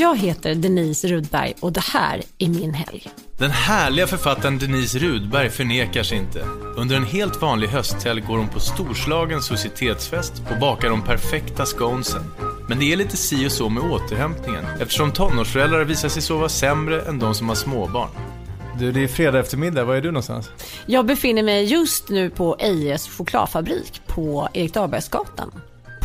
Jag heter Denise Rudberg och det här är min helg. Den härliga författaren Denise Rudberg förnekar sig inte. Under en helt vanlig hösthelg går hon på storslagen societetsfest och bakar de perfekta sconesen. Men det är lite si och så med återhämtningen eftersom tonårsföräldrar visar sig sova sämre än de som har småbarn. Du, det är fredag eftermiddag. Var är du någonstans? Jag befinner mig just nu på Ejes chokladfabrik på Erik Dahlbergsgatan.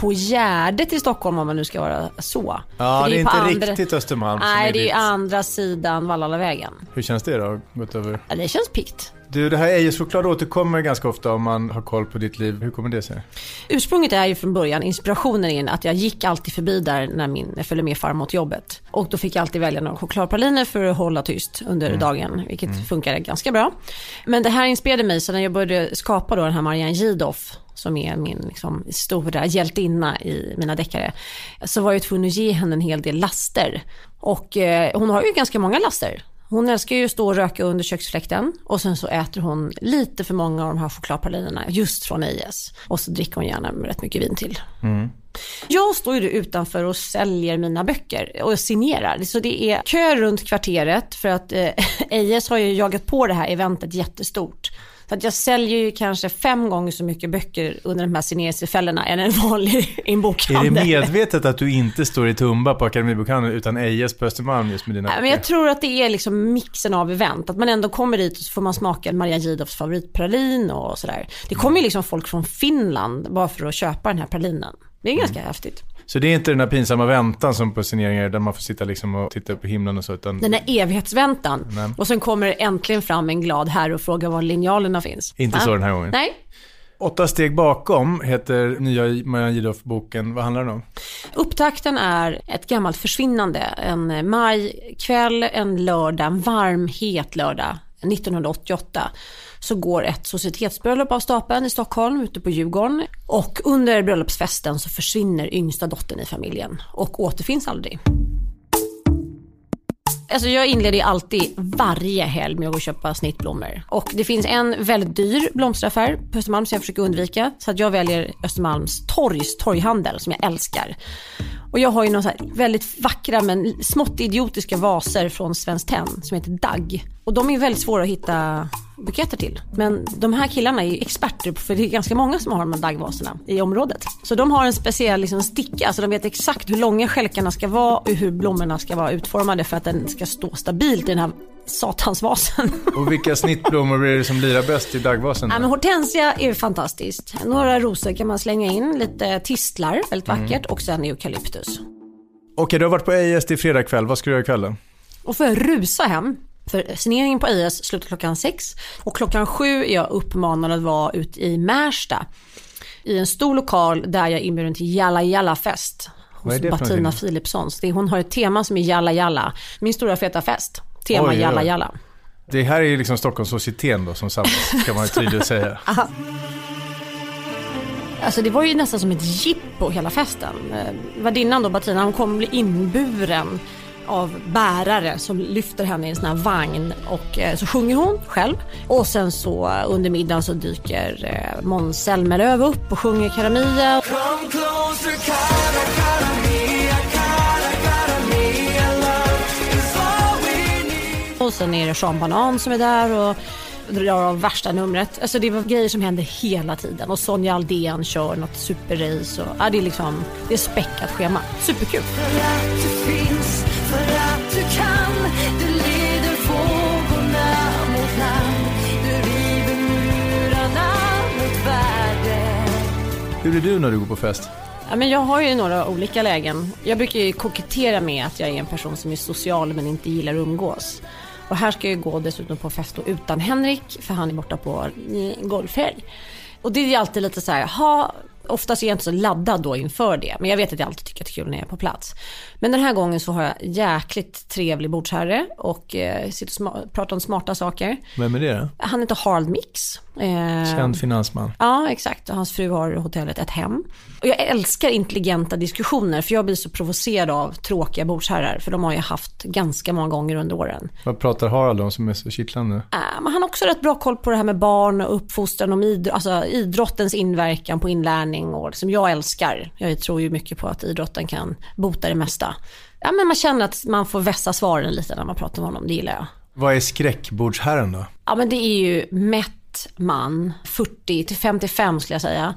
På Gärdet i Stockholm om man nu ska vara så. Ja, För det är inte på andra- riktigt Östermalm Nej, är det är andra sidan Vallallavägen. Hur känns det då? Gått över? Ja, det känns pikt. Du, det här Ejes choklad återkommer ganska ofta om man har koll på ditt liv. Hur kommer det sig? Ursprunget är ju från början, inspirationen är att jag gick alltid förbi där när min, jag följde med farmor till jobbet. Och då fick jag alltid välja några chokladpraliner för att hålla tyst under dagen, vilket funkade ganska bra. Men det här inspirerade mig, så när jag började skapa då den här Marianne Gidoff, som är min liksom, stora hjältinna i mina deckare, så var jag tvungen att ge henne en hel del laster. Och eh, hon har ju ganska många laster. Hon älskar ju att stå och röka under köksfläkten och sen så äter hon lite för många av de här chokladpralinerna just från IS. Och så dricker hon gärna rätt mycket vin till. Mm. Jag står ju utanför och säljer mina böcker och signerar. Så det är kö runt kvarteret för att eh, Ejes har ju jagat på det här eventet jättestort. Så att jag säljer ju kanske fem gånger så mycket böcker under de här signeringstillfällena än en vanlig Är det medvetet att du inte står i Tumba på Akademibokhandeln utan Ejes på Östermalm just med dina Nej, Men jag tror att det är liksom mixen av event. Att man ändå kommer dit och så får man smaka Maria Gidoffs favoritpralin och sådär. Det kommer ju liksom folk från Finland bara för att köpa den här pralinen. Det är ganska häftigt. Så det är inte den här pinsamma väntan som på signeringar där man får sitta liksom och titta upp på himlen och så, utan Den här evighetsväntan. Nej. Och sen kommer det äntligen fram en glad herre och frågar var linjalerna finns. inte Va? så den här gången. Nej. Åtta steg bakom heter nya Marianne Gidoff-boken. Vad handlar den om? Upptakten är ett gammalt försvinnande. En majkväll, en lördag, en varm, het lördag 1988 så går ett societetsbröllop av stapeln i Stockholm ute på Djurgården. Och under bröllopsfesten så försvinner yngsta dottern i familjen och återfinns aldrig. Alltså jag inleder alltid varje helg med att gå och köpa snittblommor. Och det finns en väldigt dyr blomsteraffär på Östermalm som jag försöker undvika. Så att jag väljer Östermalms torgs torghandel som jag älskar. Och jag har ju några väldigt vackra men smått idiotiska vaser från Svenskt Tenn som heter Dagg. Och de är väldigt svåra att hitta buketter till. Men de här killarna är ju experter på, för det är ganska många som har de här daggvaserna i området. Så de har en speciell liksom sticka, så de vet exakt hur långa skälkarna ska vara och hur blommorna ska vara utformade för att den ska stå stabilt i den här satansvasen. Och vilka snittblommor är det som lirar bäst i daggvasen? Ja, men hortensia är fantastiskt. Några rosor kan man slänga in, lite tistlar, väldigt vackert och sen eukalyptus. Okej, du har varit på Ejes till fredag kväll. Vad ska du göra ikväll då? Och får jag rusa hem. För signeringen på IS slutar klockan sex och klockan sju är jag uppmanad att vara ute i Märsta. I en stor lokal där jag är inbjuden till Jalla Jalla fest. Hos någonting? Philipssons. Det hon har ett tema som är Jalla Jalla. Min stora feta fest. Tema Oj, Jalla oj. Jalla. Det här är ju liksom Stockholms societeten då som samlas, kan man tydligt säga. Alltså det var ju nästan som ett jippo hela festen. Eh, Värdinnan då, Bettina, hon kommer bli inburen av bärare som lyfter henne i en sån här vagn och eh, så sjunger hon själv. Och sen så eh, under middagen så dyker eh, Måns Zelmerlöw upp och sjunger Karamia. Come closer, cara, cara Och sen är det Sean Banan som är där och drar av värsta numret. Alltså det var grejer som händer hela tiden. Och Sonja Aldén kör något superrace. Och, ja, det är liksom, det är späckat schema. Superkul. För att du finns, för att du kan Du leder vågorna mot land Du river murarna mot världen Hur är du när du går på fest? Ja, men jag har ju några olika lägen. Jag brukar ju kokettera med att jag är en person som är social men inte gillar att umgås. Och här ska jag gå dessutom på fest utan Henrik för han är borta på golfhelg. Och det är ju alltid lite så här, oftast är jag inte så laddad då inför det. Men jag vet att jag alltid tycker att det är kul när jag är på plats. Men den här gången så har jag jäkligt trevlig bordsherre och eh, sitter och pratar om smarta saker. Vem är det då? Han heter Harald Mix. Eh, Känd finansman. Ja, exakt. Och Hans fru har hotellet Ett Hem. Och jag älskar intelligenta diskussioner för jag blir så provocerad av tråkiga bordsherrar. För de har jag haft ganska många gånger under åren. Vad pratar Harald om som är så kittlande? Men han har också rätt bra koll på det här med barn och uppfostran, om idr- alltså idrottens inverkan på inlärning och som jag älskar. Jag tror ju mycket på att idrotten kan bota det mesta. Ja, men man känner att man får vässa svaren lite när man pratar med honom, det gillar jag. Vad är skräckbordsherren då? Ja men det är ju man, 40 till 55 skulle jag säga.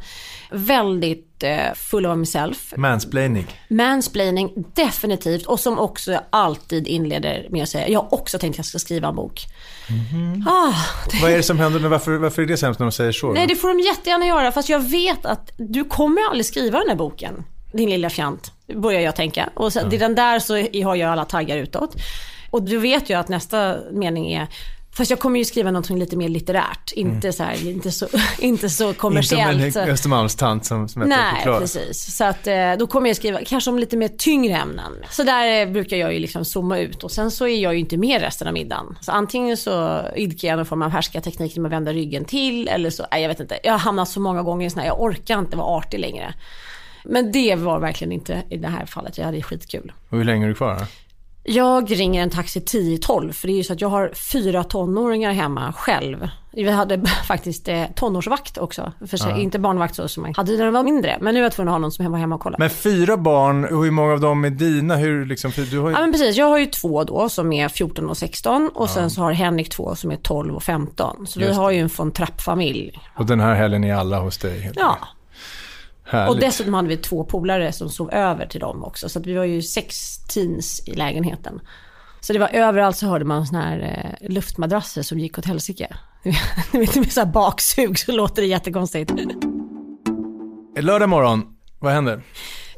Väldigt eh, full of himself. Mansplaining. Mansplaining, definitivt. Och som också alltid inleder med att säga, jag har också tänkt att jag ska skriva en bok. Ah, det, Vad är det som händer? Varför, varför är det sämst när de säger så? nej det får de jättegärna göra, fast jag vet att du kommer aldrig skriva den här boken. Din lilla fjant, börjar jag tänka. Och det är den där så har jag alla taggar utåt. Och du vet ju att nästa mening är Fast jag kommer ju skriva någonting lite mer litterärt, inte, så, här, inte, så, inte så kommersiellt. Mm. Inte som en Östermalmstant som, som Nej, choklad. precis. Så att eh, då kommer jag skriva kanske om lite mer tyngre ämnen. Så där eh, brukar jag ju liksom zooma ut och sen så är jag ju inte med resten av middagen. Så antingen så idkar jag någon form av härskarteknik med att vända ryggen till eller så, nej jag vet inte. Jag har hamnat så många gånger i sån här, jag orkar inte vara artig längre. Men det var verkligen inte i det här fallet, jag hade skitkul. Och hur länge är du kvar? Då? Jag ringer en taxi 10-12 för det är ju så att jag har fyra tonåringar hemma själv. Vi hade faktiskt eh, tonårsvakt också. För sig, Inte barnvakt så som man hade när de var mindre. Men nu är jag tvungen att ha någon som var hemma och kolla. Men fyra barn, och hur många av dem är dina? Hur liksom, du har ju... Ja men precis, jag har ju två då som är 14 och 16 och sen så har Henrik två som är 12 och 15. Så vi Just har ju en von Trapp-familj. Och den här helgen är alla hos dig? Ja, Härligt. och dessutom hade vi två polare som sov över till dem också. Så vi var ju sex teens i lägenheten. Så det var överallt så hörde man såna här eh, luftmadrasser som gick åt helsike. Du vet, med så här baksug så låter det jättekonstigt. Lördag morgon, vad händer?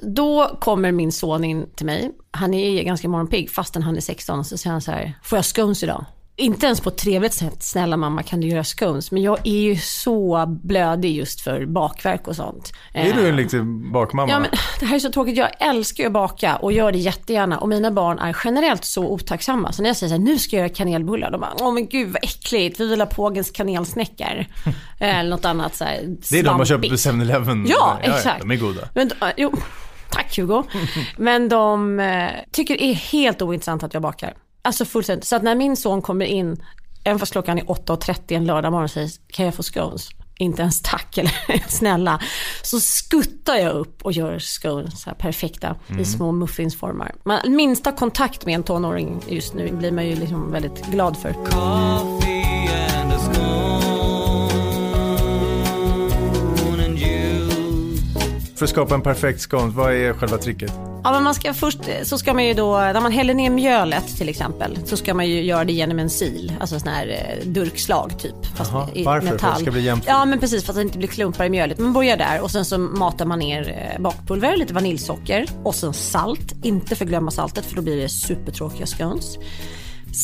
Då kommer min son in till mig. Han är ganska morgonpigg fastän han är 16. Så säger han så här, får jag scones idag? Inte ens på ett trevligt sätt, snälla mamma kan du göra scones? Men jag är ju så blödig just för bakverk och sånt. Är du en riktig bakmamma? Ja men det här är så tråkigt, jag älskar att baka och gör det jättegärna och mina barn är generellt så otacksamma. Så när jag säger så här, nu ska jag göra kanelbullar, de bara, åh men gud vad äckligt, vi vill ha pågens kanelsnäckor. Eller något annat så här det är de man köper på 7-Eleven. Ja, exakt. De är goda. Men, äh, jo, tack Hugo. Men de eh, tycker det är helt ointressant att jag bakar. Alltså fullständigt. Så att när min son kommer in, även fast klockan är 8.30 en lördag morgon och säger, kan jag få scones? Inte ens tack eller snälla. Så skuttar jag upp och gör scones här perfekta i små muffinsformar. Man, minsta kontakt med en tonåring just nu blir man ju liksom väldigt glad för. För att skapa en perfekt scones, vad är själva tricket? Ja men man ska först, så ska man ju då, när man häller ner mjölet till exempel, så ska man ju göra det genom en sil, alltså sån här eh, durkslag typ. Fast Jaha, i varför? För att det metall. ska bli jämnt? Ja men precis, för att det inte blir klumpar i mjölet. Man börjar där och sen så matar man ner eh, bakpulver, lite vaniljsocker och sen salt. Inte förglömma saltet för då blir det supertråkiga scones.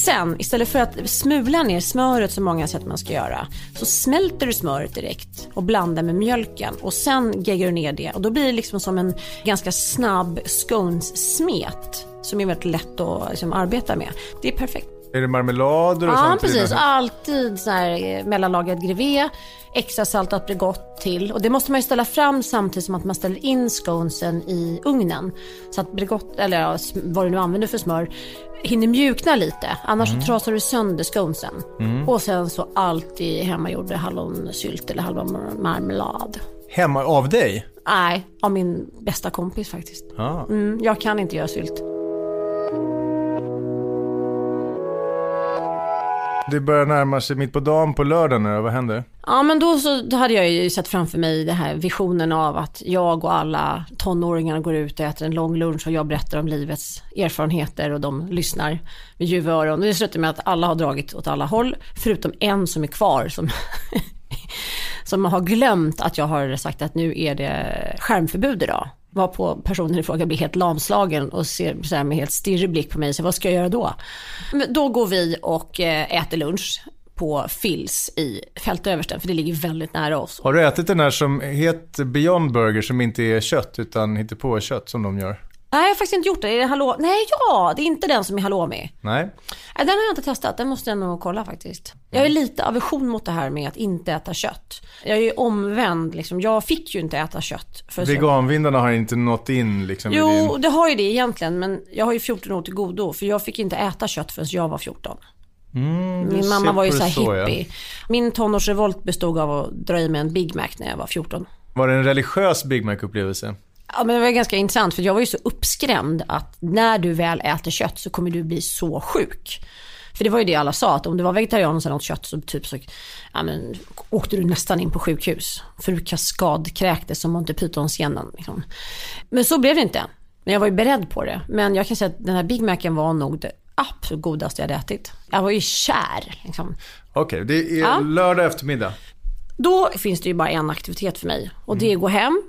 Sen, istället för att smula ner smöret som många sätt man ska göra, så smälter du smöret direkt och blandar med mjölken och sen geggar du ner det och då blir det liksom som en ganska snabb scones-smet som är väldigt lätt att liksom, arbeta med. Det är perfekt. Är det marmelader och Ja, sånt? precis. Alltid så här eh, mellanlagrad grevé, extra saltat Bregott till. Och det måste man ju ställa fram samtidigt som att man ställer in sconesen i ugnen. Så att Bregott, eller ja, vad du nu använder för smör, hinner mjukna lite. Annars så trasar du sönder sconesen. Och sen så alltid hemmagjord hallonsylt eller hallonmarmelad. Hemma av dig? Nej, av min bästa kompis faktiskt. Ja. Mm, jag kan inte göra sylt. Det börjar närma sig mitt på dagen på lördag nu, vad händer? Ja men då så då hade jag ju sett framför mig den här visionen av att jag och alla tonåringar går ut och äter en lång lunch och jag berättar om livets erfarenheter och de lyssnar med ljuva öron. Och det slutar med att alla har dragit åt alla håll förutom en som är kvar som som har glömt att jag har sagt att nu är det skärmförbud idag. Var på personen i fråga blir helt lamslagen och ser så här med helt stirrig blick på mig. Så vad ska jag göra då? Men då går vi och eh, äter lunch på Phils i Fältöversten, för det ligger väldigt nära oss. Har du ätit den här som heter Beyond Burger som inte är kött utan hittar på kött som de gör? Nej, jag har faktiskt inte gjort det. Är det hallå? Nej, ja, det är inte den som är halloumi. Nej? Nej, den har jag inte testat. Den måste jag nog kolla faktiskt. Jag är lite aversion mot det här med att inte äta kött. Jag är ju omvänd liksom. Jag fick ju inte äta kött. För Veganvindarna har inte nått in liksom Jo, din... det har ju det egentligen. Men jag har ju 14 år till godo. För jag fick inte äta kött förrän jag var 14. Min ser mamma var ju så här så, ja. hippie. Min tonårsrevolt bestod av att dra i mig en Big Mac när jag var 14. Var det en religiös Big Mac-upplevelse? Ja, men det var ganska intressant för jag var ju så uppskrämd att när du väl äter kött så kommer du bli så sjuk. För det var ju det alla sa, att om du var vegetarian och sen åt kött så, typ så ja, men, åkte du nästan in på sjukhus. För du kaskadkräktes som Monty Python-scenen. Liksom. Men så blev det inte. Men jag var ju beredd på det. Men jag kan säga att den här Big Macen var nog det absolut godaste jag hade ätit. Jag var ju kär. Liksom. Okej, det är Ja. lördag eftermiddag. Då finns det ju bara en aktivitet för mig och det är att gå hem,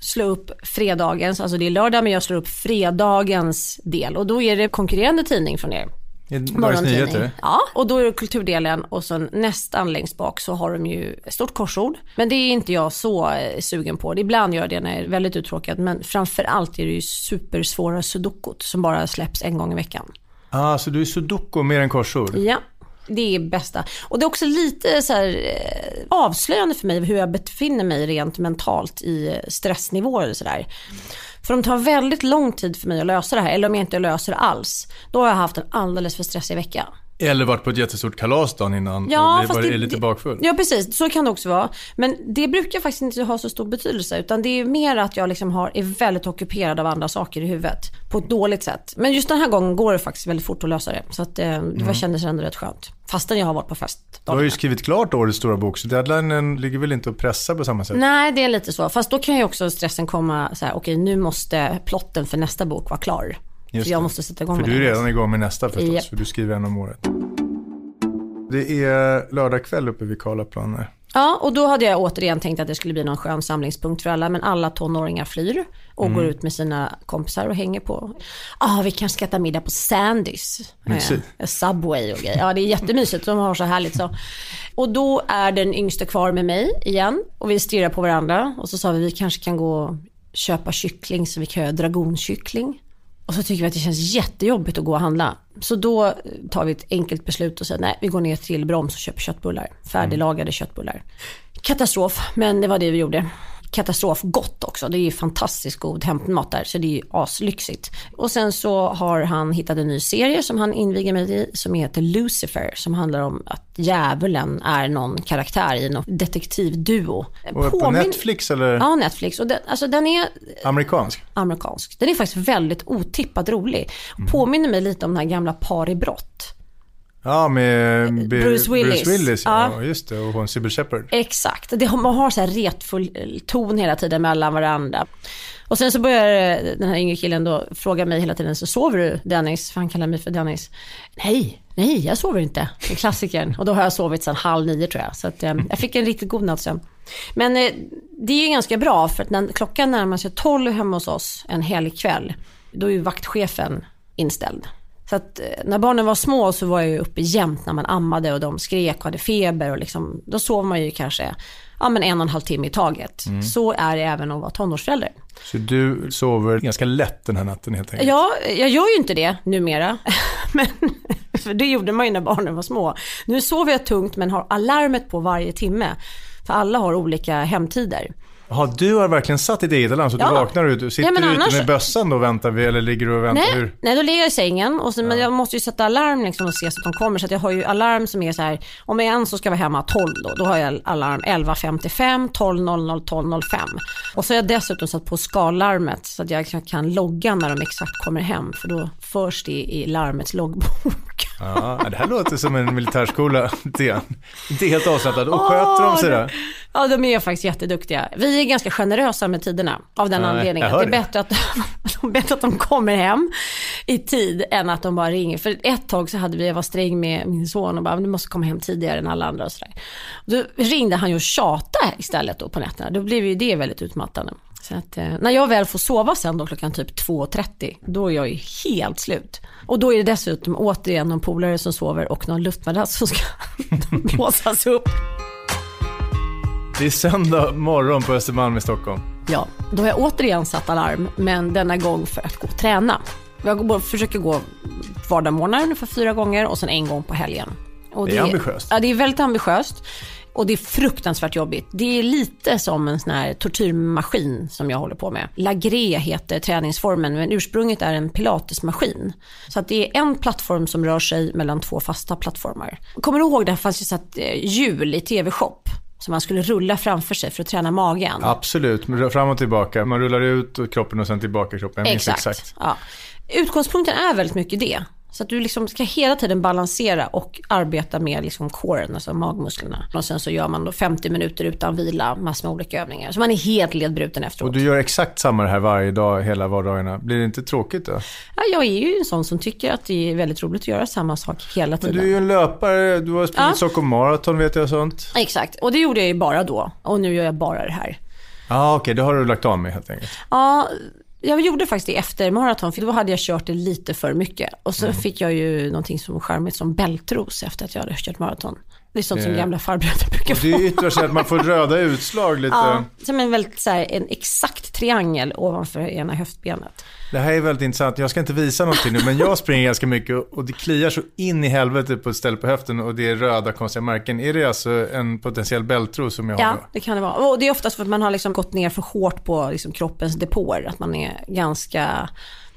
slå upp fredagens, alltså det är lördag men jag slår upp fredagens del och då är det konkurrerande tidning från er. Dagens. Nyheter. Ja, och då är det kulturdelen och sen nästan längst bak så har de ju ett stort korsord. Men det är inte jag så eh, sugen på. Ibland gör jag det när jag är väldigt uttråkad men framförallt är det ju supersvåra sudokot som bara släpps en gång i veckan. Ah, så du är sudoku mer än korsord? Ja, det är bästa. Och det är också lite så här, eh, avslöjande för mig hur jag befinner mig rent mentalt i stressnivåer och sådär. För de tar väldigt lång tid för mig att lösa det här, eller om jag inte löser det alls. Då har jag haft en alldeles för stressig vecka. Eller varit på ett jättestort kalas dagen innan Ja, och det, det- är lite bakfull. Ja precis, så kan det också vara. Men det brukar faktiskt inte ha så stor betydelse. Utan det är mer att jag liksom har, är väldigt ockuperad av andra saker i huvudet. På ett dåligt sätt. Men just den här gången går det faktiskt väldigt fort att lösa det. Så att, eh, det var, kändes ändå rätt skönt. Fastän jag har varit på fest. Mm. Du har ju dagarna. skrivit klart årets stora bok, så deadlinen ligger väl inte att pressa på samma sätt? Nej, det är lite så. Fast då kan ju också stressen komma så här, okej nu måste plotten för nästa bok vara klar. Just för jag det. måste sätta igång För med du är redan igång med nästa förstås, Japp. för du skriver en om året. Det är lördag kväll uppe vid Karlaplan. här. Ja, och då hade jag återigen tänkt att det skulle bli någon skön samlingspunkt för alla. Men alla tonåringar flyr och Mm. går ut med sina kompisar och hänger på. ah, vi kanske ska äta middag på Sandys. Eh, Subway och grejer. Ja, det är jättemysigt. De har så härligt så. Och då är den yngsta kvar med mig igen. Och vi stirrar på varandra. Och så sa vi, vi kanske kan gå och köpa kyckling så vi kan göra dragonkyckling. Och så tycker vi att det känns jättejobbigt att gå och handla. Så då tar vi ett enkelt beslut och säger nej, vi går ner till Broms och köper köttbullar. Färdiglagade köttbullar. Katastrof, men det var det vi gjorde. Katastrof gott också. Det är ju fantastiskt god hämtmat där, så det är ju aslyxigt. Och sen så har han hittat en ny serie som han inviger mig i, som heter Lucifer, som handlar om att djävulen är någon karaktär i någon detektivduo. Och på Påminn- Netflix eller Ja, Netflix. Och den, alltså den är amerikansk? amerikansk. Den är faktiskt väldigt otippat rolig. Påminner mig lite om den här gamla Par i brott. Ja, med Bi- Bruce Willis. Bruce Willis ja. Ja. just det. Och hon Sybil Shepherd. Exakt. Det, man har så här retfull ton hela tiden mellan varandra. Och sen så börjar eh, den här yngre killen då fråga mig hela tiden, så sover du Dennis? För han kallar mig för Dennis. Nej, nej jag sover inte. Det är klassikern. Och då har jag sovit sedan halv nio tror jag. Så att, eh, jag fick en riktigt god natt sen. Men eh, det är ju ganska bra för att när klockan närmar sig tolv hemma hos oss en helgkväll, då är ju vaktchefen inställd. Så att eh, när barnen var små så var jag ju uppe jämt när man ammade och de skrek och hade feber och liksom, då sov man ju kanske ja, men en och en halv timme i taget. Så är det även att vara tonårsförälder. Så du sover ganska lätt den här natten helt enkelt? Ja, jag gör ju inte det numera. men, för det gjorde man ju när barnen var små. Nu sover jag tungt men har alarmet på varje timme. För alla har olika hemtider. Jaha, du har verkligen satt ditt eget alarm så Ja. du vaknar ut. Du sitter Ja, du ute med bössan då och väntar vi, eller ligger du och väntar? Nej, Hur? nej, då ligger jag i sängen och sen, men jag måste ju sätta alarm liksom och se så att de kommer. Så jag har ju alarm som är så här, om jag en så ska vara hemma 12 då, då har jag alarm 11.55, 12.00, 12.05. Och så har jag dessutom satt på skallarmet så att jag kan logga när de exakt kommer hem, för då förs det i larmets loggbok. Ja, det här låter som en militärskola. Det. Inte helt avslappnad. Och sköter de sig då? Ja, de är faktiskt jätteduktiga. Vi är ganska generösa med tiderna av den Ja, anledningen. Det är bättre att, är bättre att de kommer hem i tid än att de bara ringer. För ett tag så hade vi, jag var sträng med min son och bara, du måste komma hem tidigare än alla andra och sådär. Då ringde han ju och tjatade istället då på nätterna. Då blev ju det väldigt utmattande. Så att, eh, när jag väl får sova sen då klockan typ 2.30, då är jag ju helt slut. Och då är det dessutom återigen någon polare som sover och någon luftmadrass som ska blåsas upp. Det är söndag morgon på Östermalm i Stockholm. Ja, då har jag återigen satt alarm, men denna gång för att gå och träna. Jag försöker gå vardagsmorgnar ungefär fyra gånger och sen en gång på helgen. Och Det är ambitiöst. Ja, det är väldigt ambitiöst. Och det är fruktansvärt jobbigt. Det är lite som en sån här tortyrmaskin som jag håller på med. Lagré heter träningsformen, men ursprunget är en pilatesmaskin. Så att det är en plattform som rör sig mellan två fasta plattformar. Kommer du ihåg, det fanns ju så att eh, hjul i TV-shop. som man skulle rulla framför sig för att träna magen. Absolut, fram och tillbaka. Man rullar ut kroppen och sen tillbaka kroppen. Jag minns Exakt. exakt. Ja. Utgångspunkten är väldigt mycket det. Så att du liksom ska hela tiden balansera och arbeta med liksom coren, alltså magmusklerna. Och sen så gör man då 50 minuter utan vila, massor med olika övningar. Så man är helt ledbruten efteråt. Och du gör exakt samma det här varje dag, hela vardagarna. Blir det inte tråkigt då? Ja, jag är ju en sån som tycker att det är väldigt roligt att göra samma sak hela Men tiden. du är ju en löpare, du har sprungit Ja. Stockholm Marathon vet jag sånt. Exakt, och det gjorde jag ju bara då. Och nu gör jag bara det här. Ja, okej, det har du lagt av med helt enkelt. Ja, jag gjorde faktiskt det efter maraton, för då hade jag kört det lite för mycket. Och så fick jag ju någonting som charmigt som bältros efter att jag hade kört maraton. Det är sånt som Eh, gamla farbröder brukar Och det få. yttrar sig att man får röda utslag lite. Ja, som en väldigt så här, en exakt triangel ovanför ena höftbenet. Det här är väldigt intressant. Jag ska inte visa någonting nu, men jag springer ganska mycket och det kliar så in i helvete på ett ställe på höften och det är röda konstiga märken. Är det alltså en potentiell bältros som jag har? Ja, det kan det vara. Och det är oftast för att man har liksom gått ner för hårt på liksom kroppens depåer. Att man är ganska,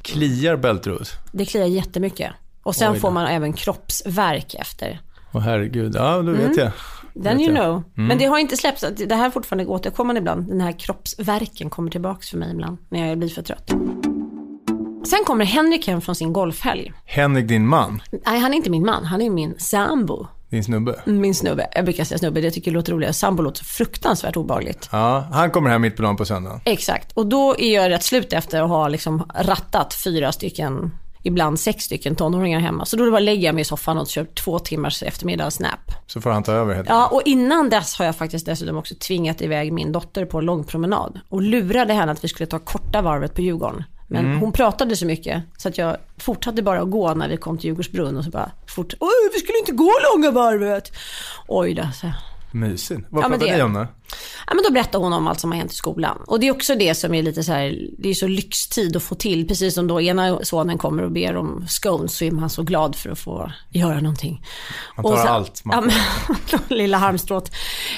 Kliar bältros? det kliar jättemycket. Och sen får man även kroppsvärk efter. Åh herregud, ja då vet jag. Then Vet you jag. know. Men det har inte släppts. Det här är fortfarande återkommande ibland. Den här kroppsvärken kommer tillbaks för mig ibland när jag blir för trött. Sen kommer Henrik hem från sin golfhelg. Henrik, din man, Nej, han är inte min man. Han är min sambo. din snubbe. Min snubbe. Jag brukar säga snubbe, det tycker jag låter roligare. Sambo låter så fruktansvärt obehagligt. Ja, han kommer hem mitt på dagen på söndagen. Exakt. Och då är jag rätt slut efter att ha liksom rattat fyra stycken, ibland sex stycken tonåringar hemma. Så då bara lägger jag mig i soffan och kör två timmars eftermiddagsnap. Så får han ta över helt Ja, och innan dess har jag faktiskt dessutom också tvingat iväg min dotter på en långpromenad. Och lurade henne att vi skulle ta korta varvet på Djurgården. Men hon pratade så mycket så att jag fortsatte bara att gå när vi kom till Djurgårdsbrunn och så bara fort, oj vi skulle inte gå långa varvet. Oj då, så. Mysigt. Vad Ja, ni om då? Ja, men då berättar hon om allt som har hänt i skolan. Och det är också det som är lite så här, det är så lyxtid att få till. Precis som då ena sonen kommer och ber om scones så är man så glad för att få göra någonting. Man tar Och allt man Ja, men, lilla harmstrået.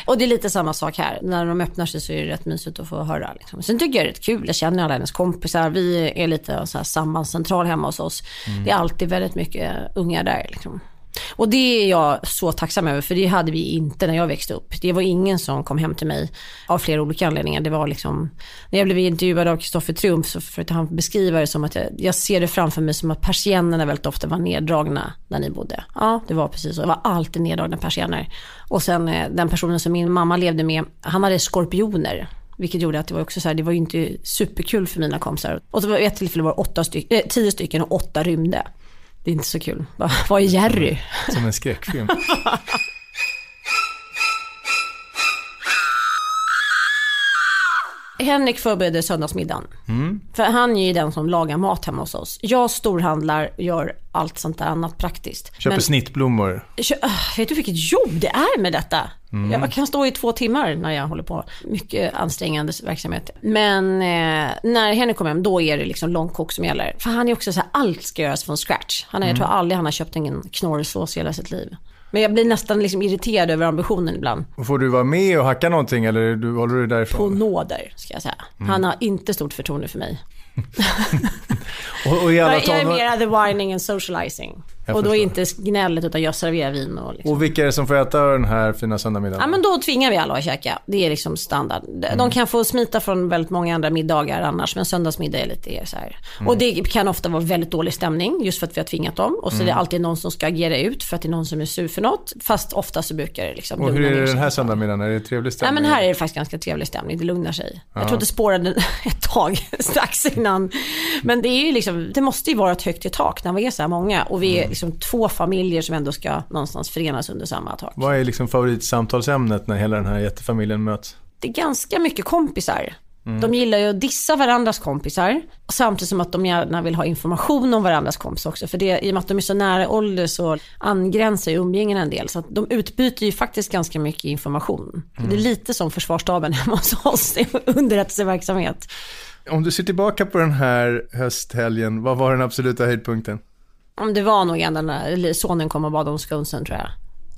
Och det är lite samma sak här. När de öppnar sig så är det rätt mysigt att få höra. Liksom. Sen tycker jag det är rätt kul. Jag känner alla hennes kompisar. Vi är lite så här sambandscentral hemma hos oss. Det är alltid väldigt mycket unga där. Liksom. Och det är jag så tacksam över, för det hade vi inte när jag växte upp. Det var ingen som kom hem till mig av flera olika anledningar. Det var liksom, när jag blev intervjuad av Kristoffer Triumf så försökte han beskriva det som att jag, jag ser det framför mig som att persiennerna väldigt ofta var neddragna när ni bodde. Ja, det var precis så. Det var alltid neddragna persienner. Och sen eh, den personen som min mamma levde med, han hade skorpioner. Vilket gjorde att det var också så här, det var ju inte superkul för mina kompisar. Och så var ett tillfälle var det åtta styck, äh, tio stycken och åtta rymde. Det är inte så kul. Vad är Jerry? Som en skräckfilm. Henrik förbereder söndagsmiddagen. För han är ju den som lagar mat hemma hos oss. Jag storhandlar och gör allt sånt där annat praktiskt. Köper Men- snittblommor. Kö- ah, vet du vilket jobb det är med detta? Jag kan stå i två timmar när jag håller på. Mycket ansträngande verksamhet. Men eh, när Henrik kommer hem, då är det liksom långkok som gäller. För han är också så här, allt ska göras från scratch. Han har, Jag tror aldrig han har köpt en knorrsås i hela sitt liv. Men jag blir nästan liksom irriterad över ambitionen ibland. Och får du vara med och hacka någonting eller du, håller du På därifrån? nåder, ska jag säga. Han har inte stort förtroende för mig. Och, och, Jag är mera the whining and socializing. Jag och då förstår. inte gnället utan jag serverar vin och liksom. och vilka är det som får äta den här fina söndagsmiddagen? Ja men då tvingar vi alla att käka. Det är liksom standard. De- Mm. Kan få smita från väldigt många andra middagar annars. Men söndagsmiddag är lite så här. Mm. Och det kan ofta vara väldigt dålig stämning just för att vi har tvingat dem. Och så Mm. är det alltid någon som ska agera ut för att det är någon som är sur för något. Fast ofta så brukar det liksom och hur är det den här söndagsmiddagen? Är det trevlig Nej stämning? men här är det faktiskt ganska trevlig stämning, det lugnar sig. Jag tror att det spårade ett tag strax innan. Men det är ju liksom, det måste ju vara ett högt i tak när vi är så här många. Och vi liksom två familjer som ändå ska någonstans förenas under samma tak. Vad är liksom favoritsamtalsämnet när hela den här jättefamiljen möts? det är ganska mycket kompisar. De gillar ju att dissa varandras kompisar. Samtidigt som att de gärna vill ha information om varandras kompisar också. För det, i och med att de är så nära ålder så angränsar ju umgängen en del. Så att de utbyter ju faktiskt ganska mycket information. Så Det är lite som försvarsstaben hemma hos oss, i underrättelseverksamhet. Om du ser tillbaka på den här hösthelgen, vad var den absoluta höjdpunkten? Om det var nog ändå när sonen kom och bad om sconesen tror jag.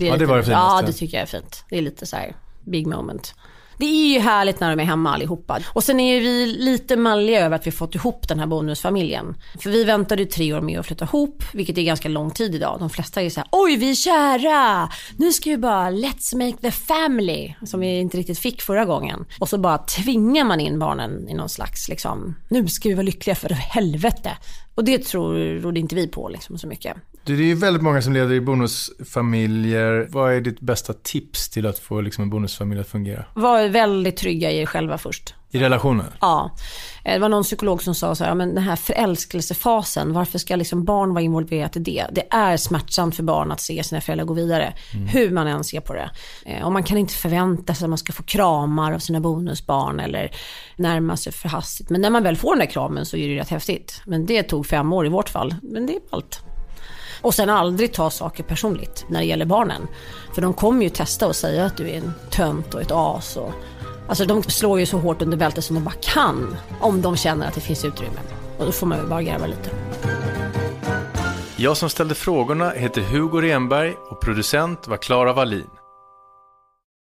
är Ja, det var det finaste. Ja, det tycker jag är fint. Det är lite så här big moment. Det är ju härligt när de är hemma allihopa. Och sen är vi lite malliga över att vi fått ihop den här bonusfamiljen. För vi väntade ju tre år med att flytta ihop, vilket är ganska lång tid idag. De flesta är så här, oj vi är kära, nu ska vi bara let's make the family. Som vi inte riktigt fick förra gången. Och så bara tvingar man in barnen i någon slags, liksom, nu ska vi vara lyckliga för helvete. Och det tror, inte vi på liksom, så mycket. Du, det är ju väldigt många som lever i bonusfamiljer. Vad är ditt bästa tips till att få liksom, en bonusfamilj att fungera? Var väldigt trygga i er själva först. I relationen? Ja, Eh, det var någon psykolog som sa så här, men den här förälskelsefasen, varför ska liksom barn vara involverat i det? Det är smärtsamt för barn att se sina föräldrar gå vidare, hur man än ser på det. Eh, Och man kan inte förvänta sig att man ska få kramar av sina bonusbarn eller närma sig för hastigt. Men när man väl får den där kramen så är det rätt häftigt. Men det tog fem år i vårt fall, men det är allt. Och sen aldrig ta saker personligt när det gäller barnen. För de kommer ju testa och säga att du är en tönt och ett as. Och, alltså de slår ju så hårt under bältet som de bara kan. Om de känner att det finns utrymme. Och då får man ju bara garva lite. Jag som ställde frågorna heter Hugo Renberg och producent var Klara Wallin.